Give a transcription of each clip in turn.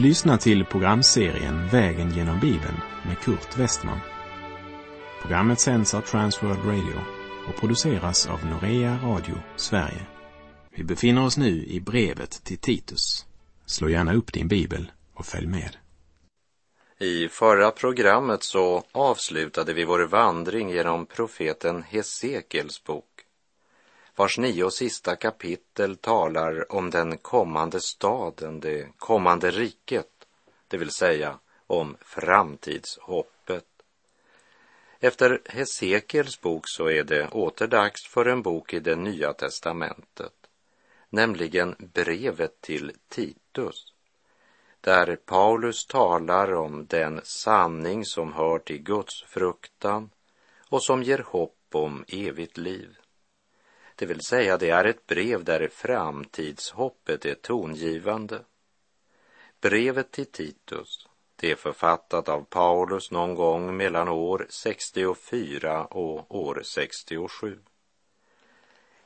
Du lyssnar till programserien Vägen genom Bibeln med Kurt Westman. Programmet sänds av Transworld Radio och produceras av Norea Radio Sverige. Vi befinner oss nu i brevet till Titus. Slå gärna upp din bibel och följ med. I förra programmet så avslutade vi vår vandring genom profeten Hesekiels bok vars nio och sista kapitel talar om den kommande staden, det kommande riket, det vill säga om framtidshoppet. Efter Hesekiels bok så är det åter dags för en bok i det nya testamentet, nämligen brevet till Titus, där Paulus talar om den sanning som hör till Guds fruktan och som ger hopp om evigt liv. Det vill säga, det är ett brev där framtidshoppet är tongivande. Brevet till Titus, det är författat av Paulus någon gång mellan år 64 och år 67.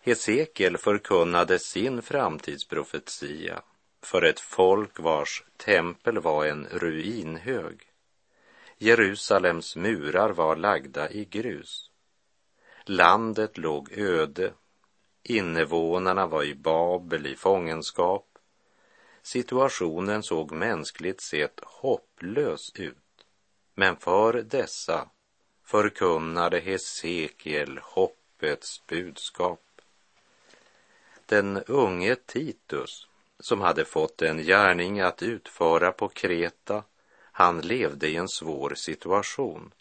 Hesekiel förkunnade sin framtidsprofetia för ett folk vars tempel var en ruinhög. Jerusalems murar var lagda i grus. Landet låg öde Invånarna var i Babel i fångenskap. Situationen såg mänskligt sett hopplös ut. Men för dessa förkunnade Hesekiel hoppets budskap. Den unge Titus, som hade fått en gärning att utföra på Kreta, han levde i en svår situation.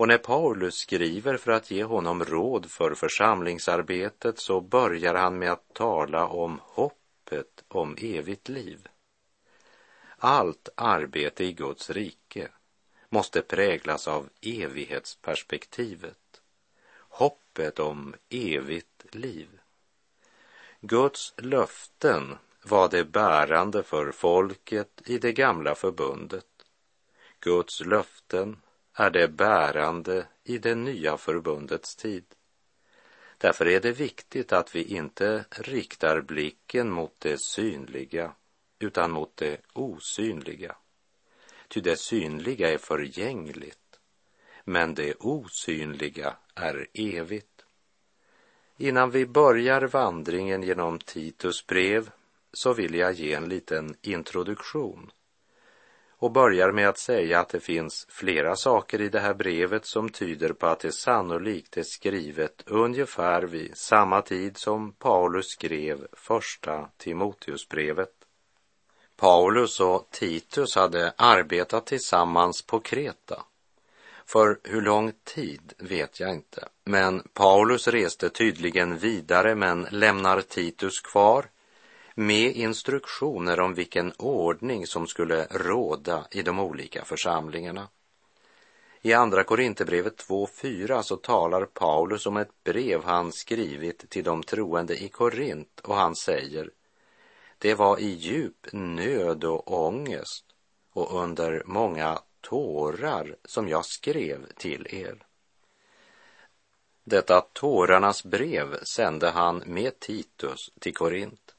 Och när Paulus skriver för att ge honom råd för församlingsarbetet så börjar han med att tala om hoppet om evigt liv. Allt arbete i Guds rike måste präglas av evighetsperspektivet, hoppet om evigt liv. Guds löften var det bärande för folket i det gamla förbundet. Guds löften är det bärande i det nya förbundets tid. Därför är det viktigt att vi inte riktar blicken mot det synliga utan mot det osynliga. Ty det synliga är förgängligt, men det osynliga är evigt. Innan vi börjar vandringen genom Titus brev så vill jag ge en liten introduktion och börjar med att säga att det finns flera saker i det här brevet som tyder på att det sannolikt är skrivet ungefär vid samma tid som Paulus skrev första Timoteusbrevet. Paulus och Titus hade arbetat tillsammans på Kreta. För hur lång tid vet jag inte, men Paulus reste tydligen vidare men lämnar Titus kvar med instruktioner om vilken ordning som skulle råda i de olika församlingarna. I Andra Korinthierbrevet 2.4 så talar Paulus om ett brev han skrivit till de troende i Korint och han säger Det var i djup nöd och ångest och under många tårar som jag skrev till er. Detta tårarnas brev sände han med Titus till Korint.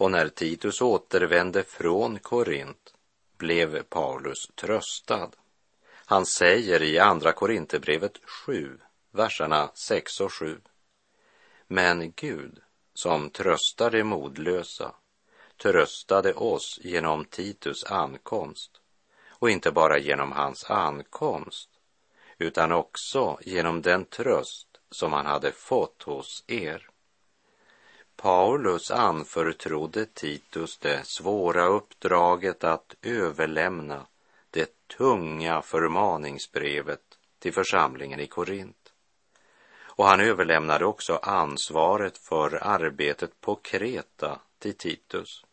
Och när Titus återvände från Korint blev Paulus tröstad. Han säger i Andra Korinthierbrevet 7, verserna 6 och 7. Men Gud, som tröstar de modlösa, tröstade oss genom Titus ankomst och inte bara genom hans ankomst utan också genom den tröst som han hade fått hos er. Paulus anförtrodde Titus det svåra uppdraget att överlämna det tunga förmaningsbrevet till församlingen i Korint. Och han överlämnade också ansvaret för arbetet på Kreta till Titus.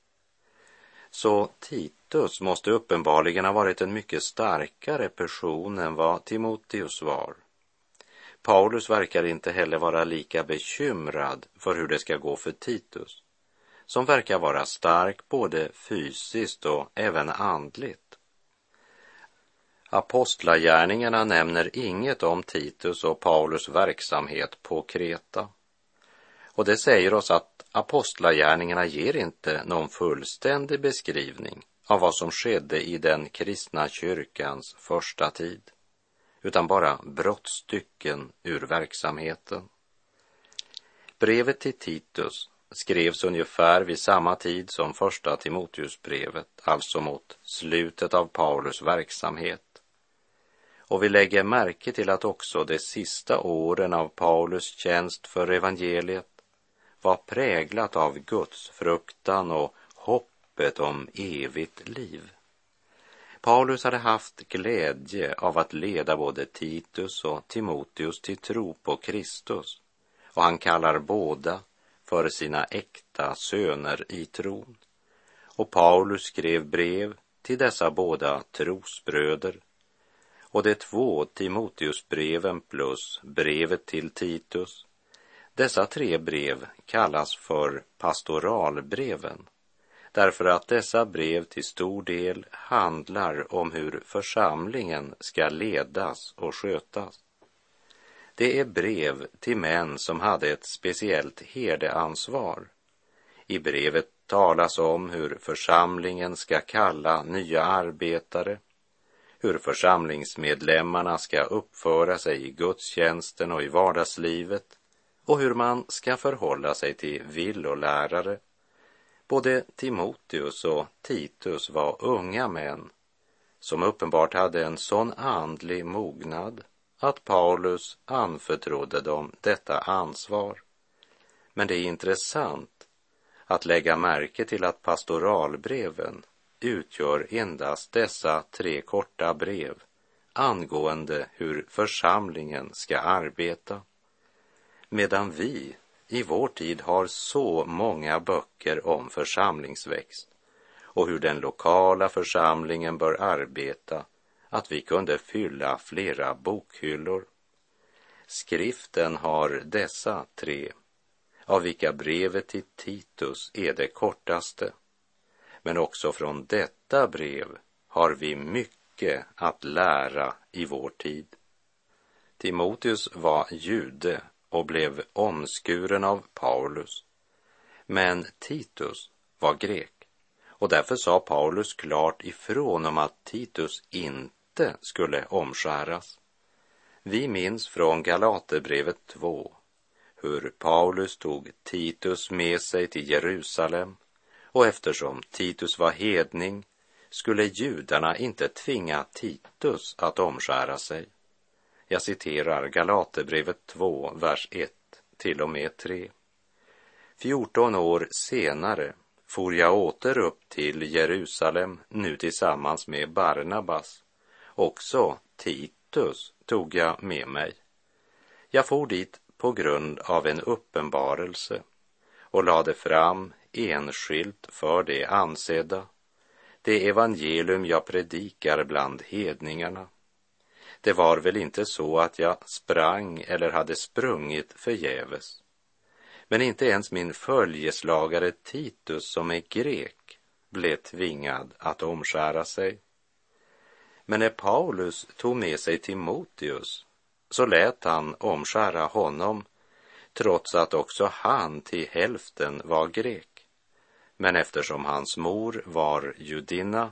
Så Titus måste uppenbarligen ha varit en mycket starkare person än vad Timoteus var. Paulus verkar inte heller vara lika bekymrad för hur det ska gå för Titus, som verkar vara stark både fysiskt och även andligt. Apostlagärningarna nämner inget om Titus och Paulus verksamhet på Kreta. Och det säger oss att apostlagärningarna ger inte någon fullständig beskrivning av vad som skedde i den kristna kyrkans första tid, utan bara brottstycken ur verksamheten. Brevet till Titus skrevs ungefär vid samma tid som första Timoteusbrevet, alltså mot slutet av Paulus verksamhet. Och vi lägger märke till att också de sista åren av Paulus tjänst för evangeliet var präglat av Guds fruktan och hoppet om evigt liv. Paulus hade haft glädje av att leda både Titus och Timoteus till tro på Kristus och han kallar båda för sina äkta söner i tron. Och Paulus skrev brev till dessa båda trosbröder och de två Timoteusbreven plus brevet till Titus. Dessa tre brev kallas för pastoralbreven därför att dessa brev till stor del handlar om hur församlingen ska ledas och skötas. Det är brev till män som hade ett speciellt herdeansvar. I brevet talas om hur församlingen ska kalla nya arbetare, hur församlingsmedlemmarna ska uppföra sig i gudstjänsten och i vardagslivet och hur man ska förhålla sig till villolärare. Både Timoteus och Titus var unga män som uppenbart hade en sån andlig mognad att Paulus anförtrodde dem detta ansvar. Men det är intressant att lägga märke till att pastoralbreven utgör endast dessa tre korta brev angående hur församlingen ska arbeta. Medan vi i vår tid har så många böcker om församlingsväxt och hur den lokala församlingen bör arbeta att vi kunde fylla flera bokhyllor. Skriften har dessa tre, av vilka brevet till Titus är det kortaste. Men också från detta brev har vi mycket att lära i vår tid. Timoteus var jude och blev omskuren av Paulus. Men Titus var grek och därför sa Paulus klart ifrån om att Titus inte skulle omskäras. Vi minns från Galaterbrevet 2 hur Paulus tog Titus med sig till Jerusalem och eftersom Titus var hedning skulle judarna inte tvinga Titus att omskära sig. Jag citerar Galaterbrevet 2, vers 1 till och med 3. 14 år senare for jag åter upp till Jerusalem, nu tillsammans med Barnabas Också Titus tog jag med mig. Jag for dit på grund av en uppenbarelse och lade fram enskilt för det ansedda det evangelium jag predikar bland hedningarna. Det var väl inte så att jag sprang eller hade sprungit förgäves. Men inte ens min följeslagare Titus, som är grek, blev tvingad att omskära sig. Men när Paulus tog med sig Timoteus så lät han omskära honom trots att också han till hälften var grek. Men eftersom hans mor var judinna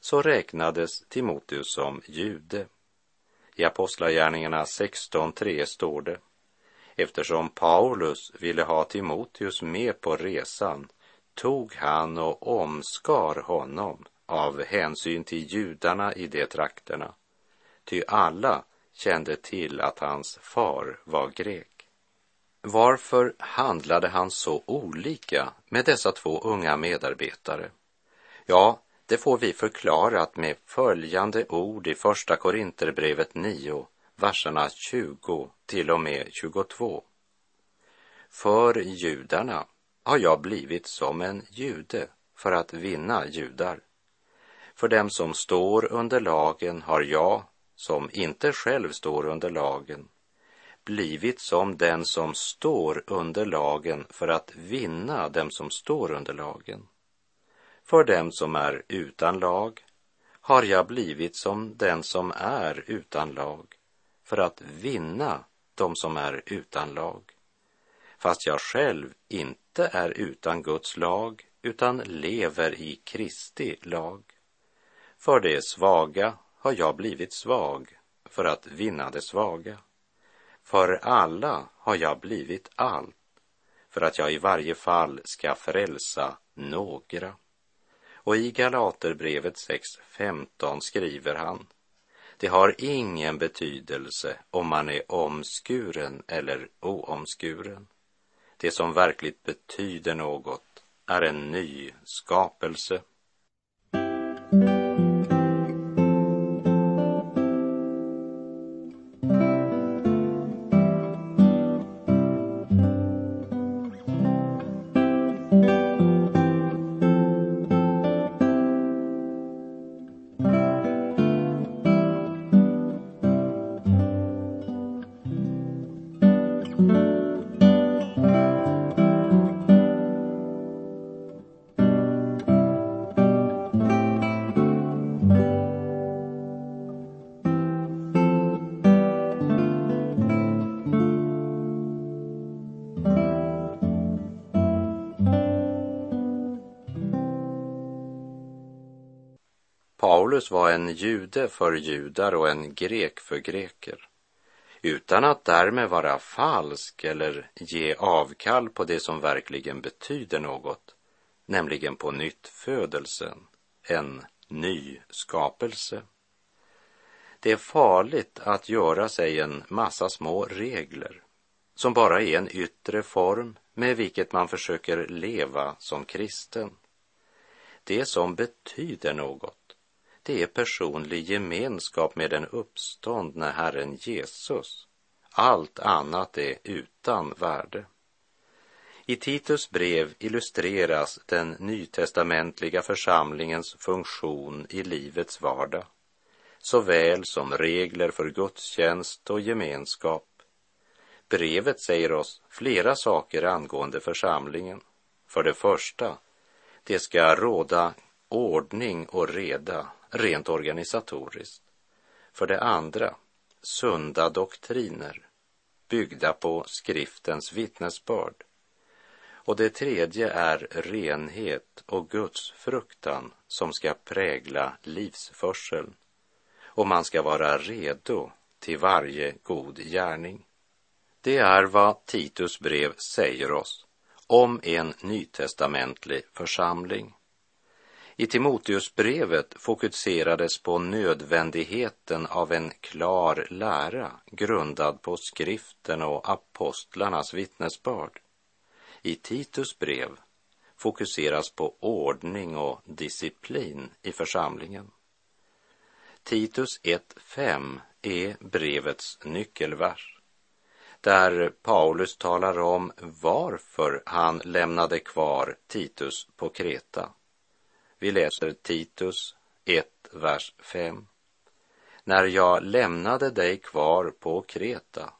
så räknades Timoteus som jude. I Apostlagärningarna 16.3 står det Eftersom Paulus ville ha Timoteus med på resan tog han och omskar honom av hänsyn till judarna i de trakterna, ty alla kände till att hans far var grek. Varför handlade han så olika med dessa två unga medarbetare? Ja, det får vi förklarat med följande ord i Första Korinterbrevet 9, verserna 20 till och med 22. För judarna har jag blivit som en jude för att vinna judar. För dem som står under lagen har jag, som inte själv står under lagen, blivit som den som står under lagen för att vinna dem som står under lagen. För dem som är utan lag har jag blivit som den som är utan lag för att vinna dem som är utan lag. Fast jag själv inte är utan Guds lag utan lever i Kristi lag. För det svaga har jag blivit svag för att vinna det svaga. För alla har jag blivit allt för att jag i varje fall ska frälsa några. Och i Galaterbrevet 6.15 skriver han det har ingen betydelse om man är omskuren eller oomskuren. Det som verkligt betyder något är en ny skapelse. Paulus var en jude för judar och en grek för greker. Utan att därmed vara falsk eller ge avkall på det som verkligen betyder något, nämligen på nytt födelsen, en ny skapelse. Det är farligt att göra sig en massa små regler som bara är en yttre form med vilket man försöker leva som kristen. Det som betyder något det är personlig gemenskap med den uppståndne Herren Jesus. Allt annat är utan värde. I Titus brev illustreras den nytestamentliga församlingens funktion i livets vardag, såväl som regler för gudstjänst och gemenskap. Brevet säger oss flera saker angående församlingen. För det första, det ska råda ordning och reda rent organisatoriskt. För det andra, sunda doktriner byggda på skriftens vittnesbörd. Och det tredje är renhet och Guds fruktan som ska prägla livsförseln. Och man ska vara redo till varje god gärning. Det är vad Titus brev säger oss om en nytestamentlig församling. I Timoteusbrevet fokuserades på nödvändigheten av en klar lära grundad på skriften och apostlarnas vittnesbörd. I Titus brev fokuseras på ordning och disciplin i församlingen. Titus 1.5 är brevets nyckelvers där Paulus talar om varför han lämnade kvar Titus på Kreta. Vi läser Titus 1, vers 5. När jag lämnade dig kvar på Kreta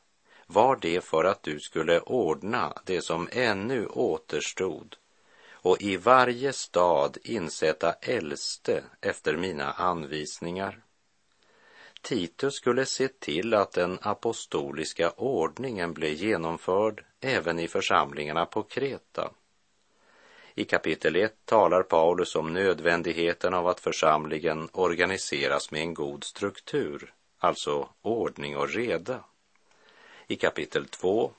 var det för att du skulle ordna det som ännu återstod och i varje stad insätta äldste efter mina anvisningar. Titus skulle se till att den apostoliska ordningen blev genomförd även i församlingarna på Kreta i kapitel 1 talar Paulus om nödvändigheten av att församlingen organiseras med en god struktur, alltså ordning och reda. I kapitel 2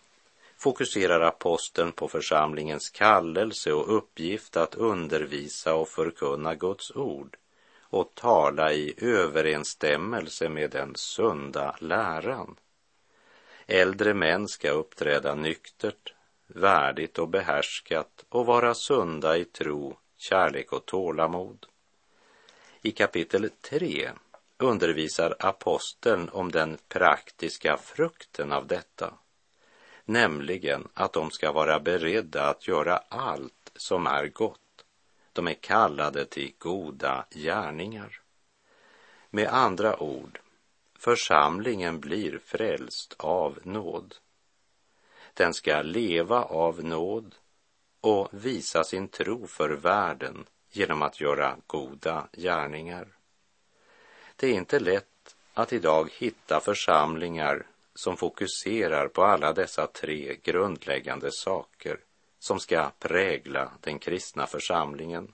fokuserar aposteln på församlingens kallelse och uppgift att undervisa och förkunna Guds ord och tala i överensstämmelse med den sunda läran. Äldre män ska uppträda nyktert, värdigt och behärskat och vara sunda i tro, kärlek och tålamod. I kapitel 3 undervisar aposteln om den praktiska frukten av detta, nämligen att de ska vara beredda att göra allt som är gott. De är kallade till goda gärningar. Med andra ord, församlingen blir frälst av nåd. Den ska leva av nåd och visa sin tro för världen genom att göra goda gärningar. Det är inte lätt att idag hitta församlingar som fokuserar på alla dessa tre grundläggande saker som ska prägla den kristna församlingen.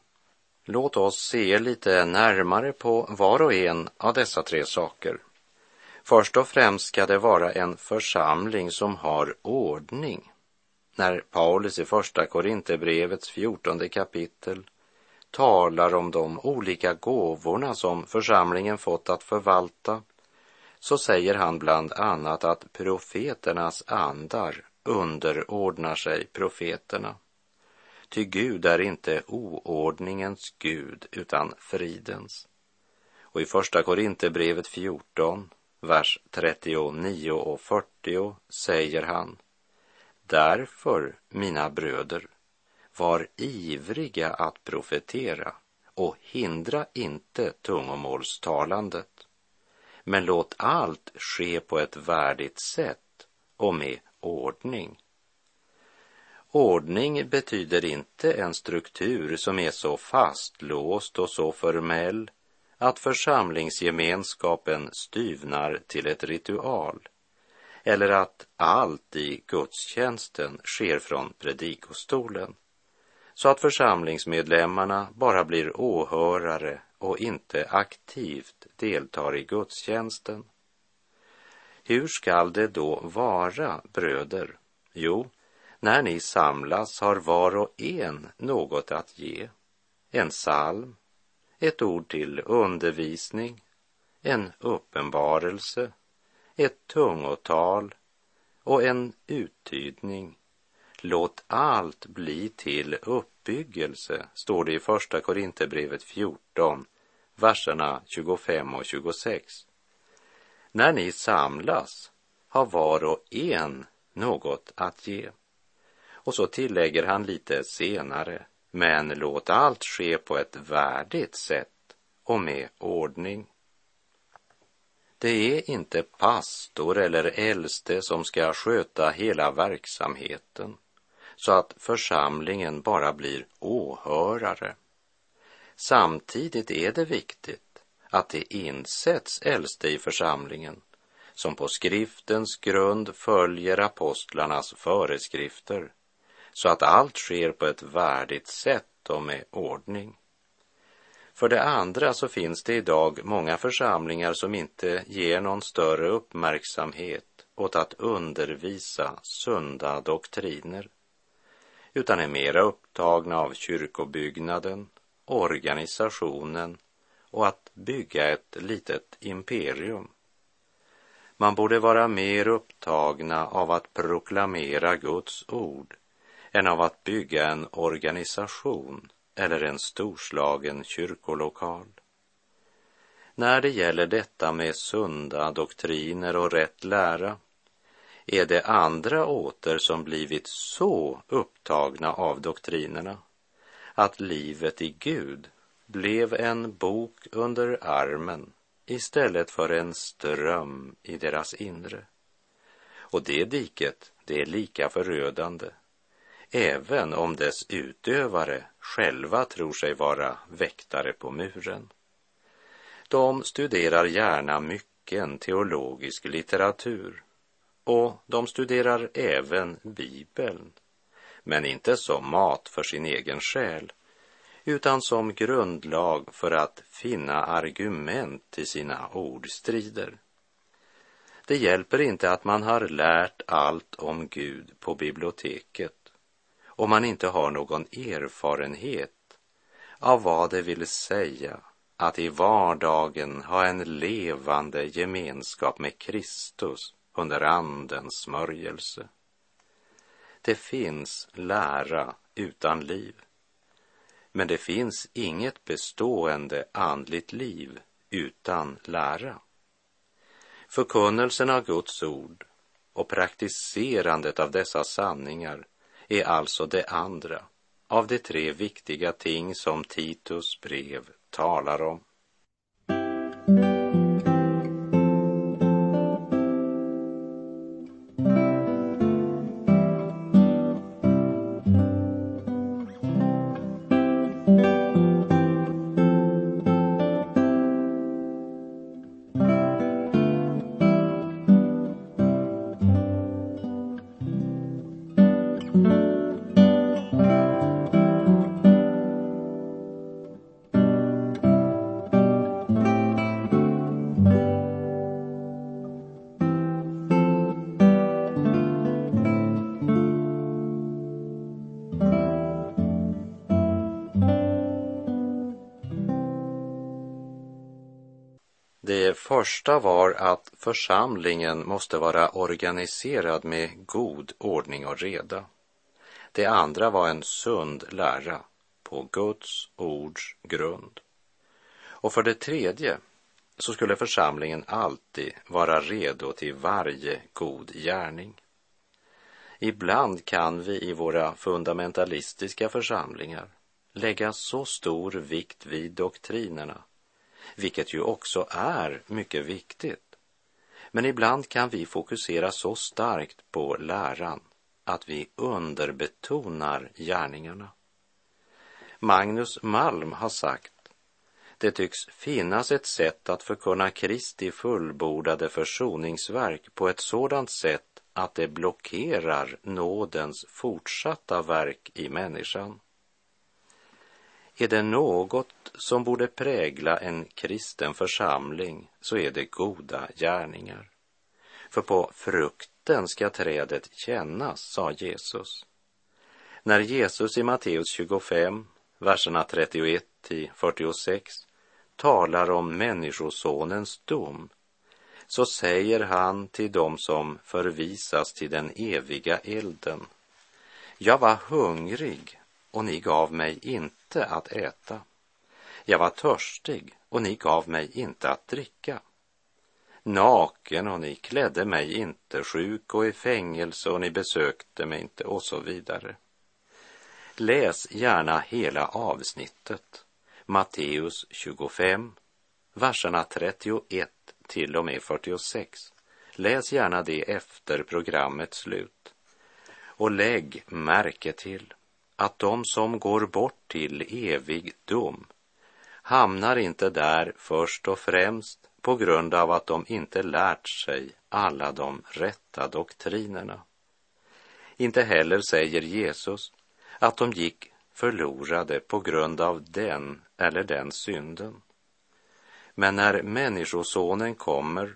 Låt oss se lite närmare på var och en av dessa tre saker. Först och främst ska det vara en församling som har ordning. När Paulus i första Korinthierbrevets fjortonde kapitel talar om de olika gåvorna som församlingen fått att förvalta så säger han bland annat att profeternas andar underordnar sig profeterna. Ty Gud är inte oordningens Gud utan fridens. Och i första Korinthierbrevet 14, vers 39 och 40 säger han Därför, mina bröder, var ivriga att profetera och hindra inte tungomålstalandet. Men låt allt ske på ett värdigt sätt och med ordning. Ordning betyder inte en struktur som är så fastlåst och så formell att församlingsgemenskapen styvnar till ett ritual eller att allt i gudstjänsten sker från predikostolen så att församlingsmedlemmarna bara blir åhörare och inte aktivt deltar i gudstjänsten. Hur skall det då vara, bröder? Jo, när ni samlas har var och en något att ge. En psalm, ett ord till undervisning, en uppenbarelse, ett tungotal och en uttydning. Låt allt bli till uppbyggelse, står det i Första Korinthierbrevet 14, verserna 25 och 26. När ni samlas har var och en något att ge. Och så tillägger han lite senare, men låt allt ske på ett värdigt sätt och med ordning. Det är inte pastor eller äldste som ska sköta hela verksamheten så att församlingen bara blir åhörare. Samtidigt är det viktigt att det insätts äldste i församlingen som på skriftens grund följer apostlarnas föreskrifter så att allt sker på ett värdigt sätt och med ordning. För det andra så finns det idag många församlingar som inte ger någon större uppmärksamhet åt att undervisa sunda doktriner, utan är mera upptagna av kyrkobyggnaden, organisationen och att bygga ett litet imperium. Man borde vara mer upptagna av att proklamera Guds ord än av att bygga en organisation eller en storslagen kyrkolokal. När det gäller detta med sunda doktriner och rätt lära är det andra åter som blivit så upptagna av doktrinerna att livet i Gud blev en bok under armen istället för en ström i deras inre. Och det diket, det är lika förödande även om dess utövare själva tror sig vara väktare på muren. De studerar gärna mycken teologisk litteratur och de studerar även Bibeln, men inte som mat för sin egen själ, utan som grundlag för att finna argument till sina ordstrider. Det hjälper inte att man har lärt allt om Gud på biblioteket om man inte har någon erfarenhet av vad det vill säga att i vardagen ha en levande gemenskap med Kristus under Andens smörjelse. Det finns lära utan liv, men det finns inget bestående andligt liv utan lära. Förkunnelsen av Guds ord och praktiserandet av dessa sanningar är alltså det andra av de tre viktiga ting som Titus brev talar om. Första var att församlingen måste vara organiserad med god ordning och reda. Det andra var en sund lära på Guds ords grund. Och för det tredje så skulle församlingen alltid vara redo till varje god gärning. Ibland kan vi i våra fundamentalistiska församlingar lägga så stor vikt vid doktrinerna, vilket ju också är mycket viktigt. Men ibland kan vi fokusera så starkt på läran att vi underbetonar gärningarna. Magnus Malm har sagt det tycks finnas ett sätt att förkunna Kristi fullbordade försoningsverk på ett sådant sätt att det blockerar nådens fortsatta verk i människan. Är det något som borde prägla en kristen församling så är det goda gärningar. För på frukten ska trädet kännas, sa Jesus. När Jesus i Matteus 25, verserna 31 till 46 talar om Människosonens dom så säger han till dem som förvisas till den eviga elden. Jag var hungrig och ni gav mig inte att äta. Jag var törstig och ni gav mig inte att dricka. Naken och ni klädde mig inte, sjuk och i fängelse och ni besökte mig inte och så vidare. Läs gärna hela avsnittet, Matteus 25, verserna 31 till och med 46. Läs gärna det efter programmets slut. Och lägg märke till att de som går bort till evig dom hamnar inte där först och främst på grund av att de inte lärt sig alla de rätta doktrinerna. Inte heller säger Jesus att de gick förlorade på grund av den eller den synden. Men när Människosonen kommer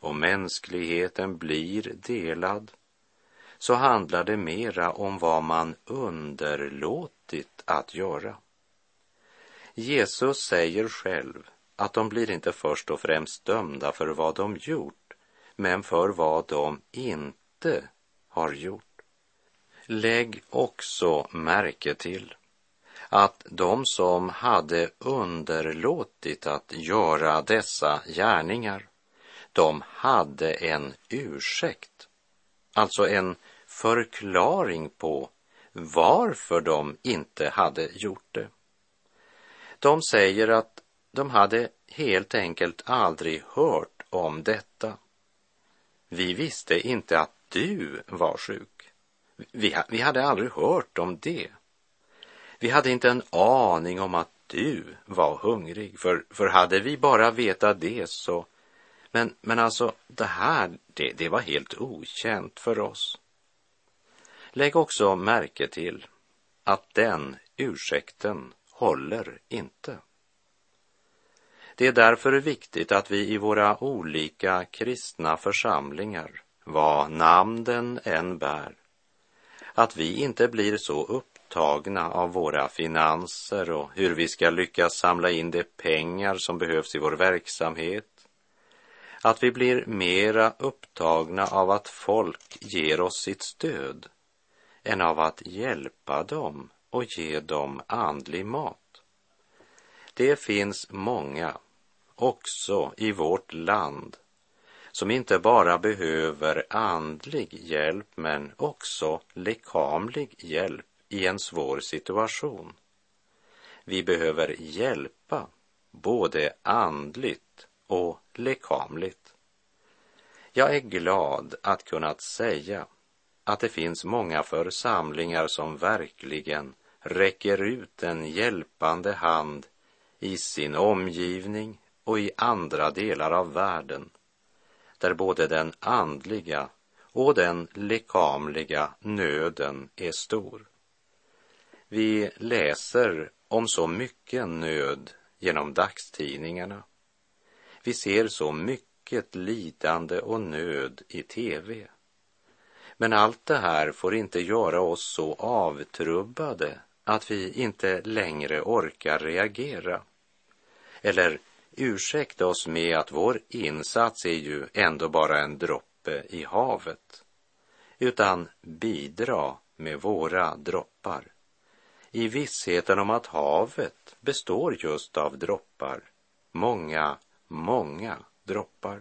och mänskligheten blir delad så handlar det mera om vad man underlåtit att göra. Jesus säger själv att de blir inte först och främst dömda för vad de gjort, men för vad de inte har gjort. Lägg också märke till att de som hade underlåtit att göra dessa gärningar, de hade en ursäkt, alltså en förklaring på varför de inte hade gjort det. De säger att de hade helt enkelt aldrig hört om detta. Vi visste inte att du var sjuk. Vi, vi hade aldrig hört om det. Vi hade inte en aning om att du var hungrig, för, för hade vi bara vetat det så... Men, men alltså, det här, det, det var helt okänt för oss. Lägg också märke till att den ursäkten håller inte. Det är därför viktigt att vi i våra olika kristna församlingar, vad namnen än bär, att vi inte blir så upptagna av våra finanser och hur vi ska lyckas samla in de pengar som behövs i vår verksamhet, att vi blir mera upptagna av att folk ger oss sitt stöd än av att hjälpa dem och ge dem andlig mat. Det finns många, också i vårt land, som inte bara behöver andlig hjälp men också lekamlig hjälp i en svår situation. Vi behöver hjälpa både andligt och lekamligt. Jag är glad att kunna säga att det finns många församlingar som verkligen räcker ut en hjälpande hand i sin omgivning och i andra delar av världen där både den andliga och den lekamliga nöden är stor. Vi läser om så mycket nöd genom dagstidningarna. Vi ser så mycket lidande och nöd i tv. Men allt det här får inte göra oss så avtrubbade att vi inte längre orkar reagera eller ursäkta oss med att vår insats är ju ändå bara en droppe i havet, utan bidra med våra droppar i vissheten om att havet består just av droppar, många, många droppar.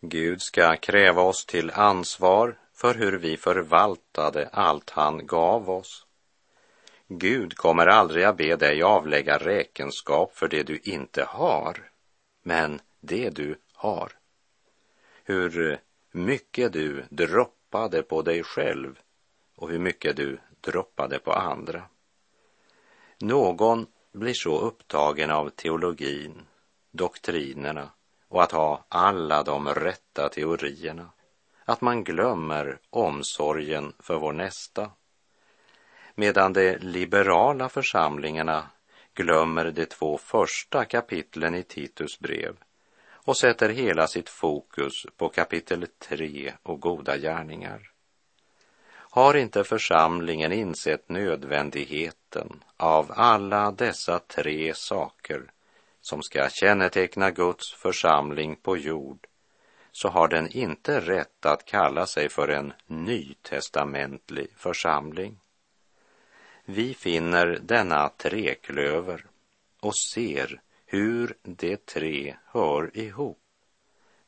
Gud ska kräva oss till ansvar för hur vi förvaltade allt han gav oss. Gud kommer aldrig att be dig avlägga räkenskap för det du inte har, men det du har. Hur mycket du droppade på dig själv och hur mycket du droppade på andra. Någon blir så upptagen av teologin, doktrinerna och att ha alla de rätta teorierna att man glömmer omsorgen för vår nästa. Medan de liberala församlingarna glömmer de två första kapitlen i Titus brev och sätter hela sitt fokus på kapitel 3 och goda gärningar. Har inte församlingen insett nödvändigheten av alla dessa tre saker som ska känneteckna Guds församling på jord så har den inte rätt att kalla sig för en nytestamentlig församling. Vi finner denna treklöver och ser hur de tre hör ihop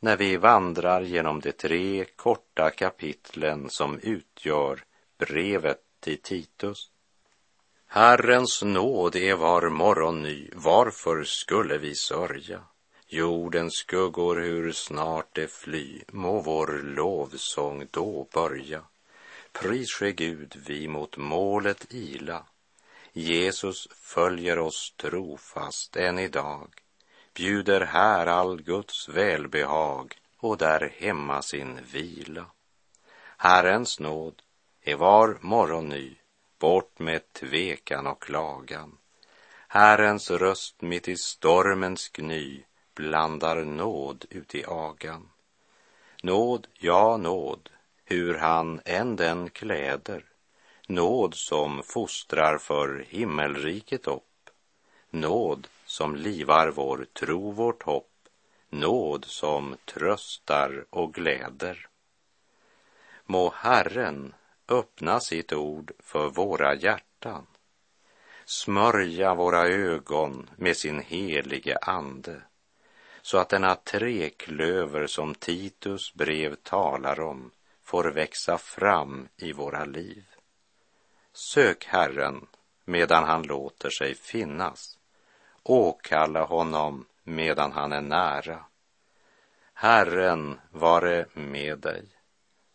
när vi vandrar genom de tre korta kapitlen som utgör brevet till Titus. Herrens nåd är var morgon ny, varför skulle vi sörja? Jordens skuggor hur snart det fly, må vår lovsång då börja. Pris ske Gud, vi mot målet ila. Jesus följer oss trofast än idag bjuder här all Guds välbehag och där hemma sin vila. Herrens nåd är var morgon ny, bort med tvekan och klagan. Herrens röst mitt i stormens gny blandar nåd ut i agan. Nåd, ja nåd, hur han än den kläder, nåd som fostrar för himmelriket upp, nåd som livar vår tro, vårt hopp, nåd som tröstar och gläder. Må Herren öppna sitt ord för våra hjärtan, smörja våra ögon med sin helige ande, så att denna treklöver som Titus brev talar om får växa fram i våra liv. Sök Herren medan han låter sig finnas åkalla honom medan han är nära. Herren vare med dig.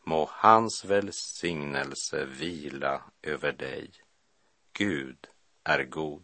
Må hans välsignelse vila över dig. Gud är god.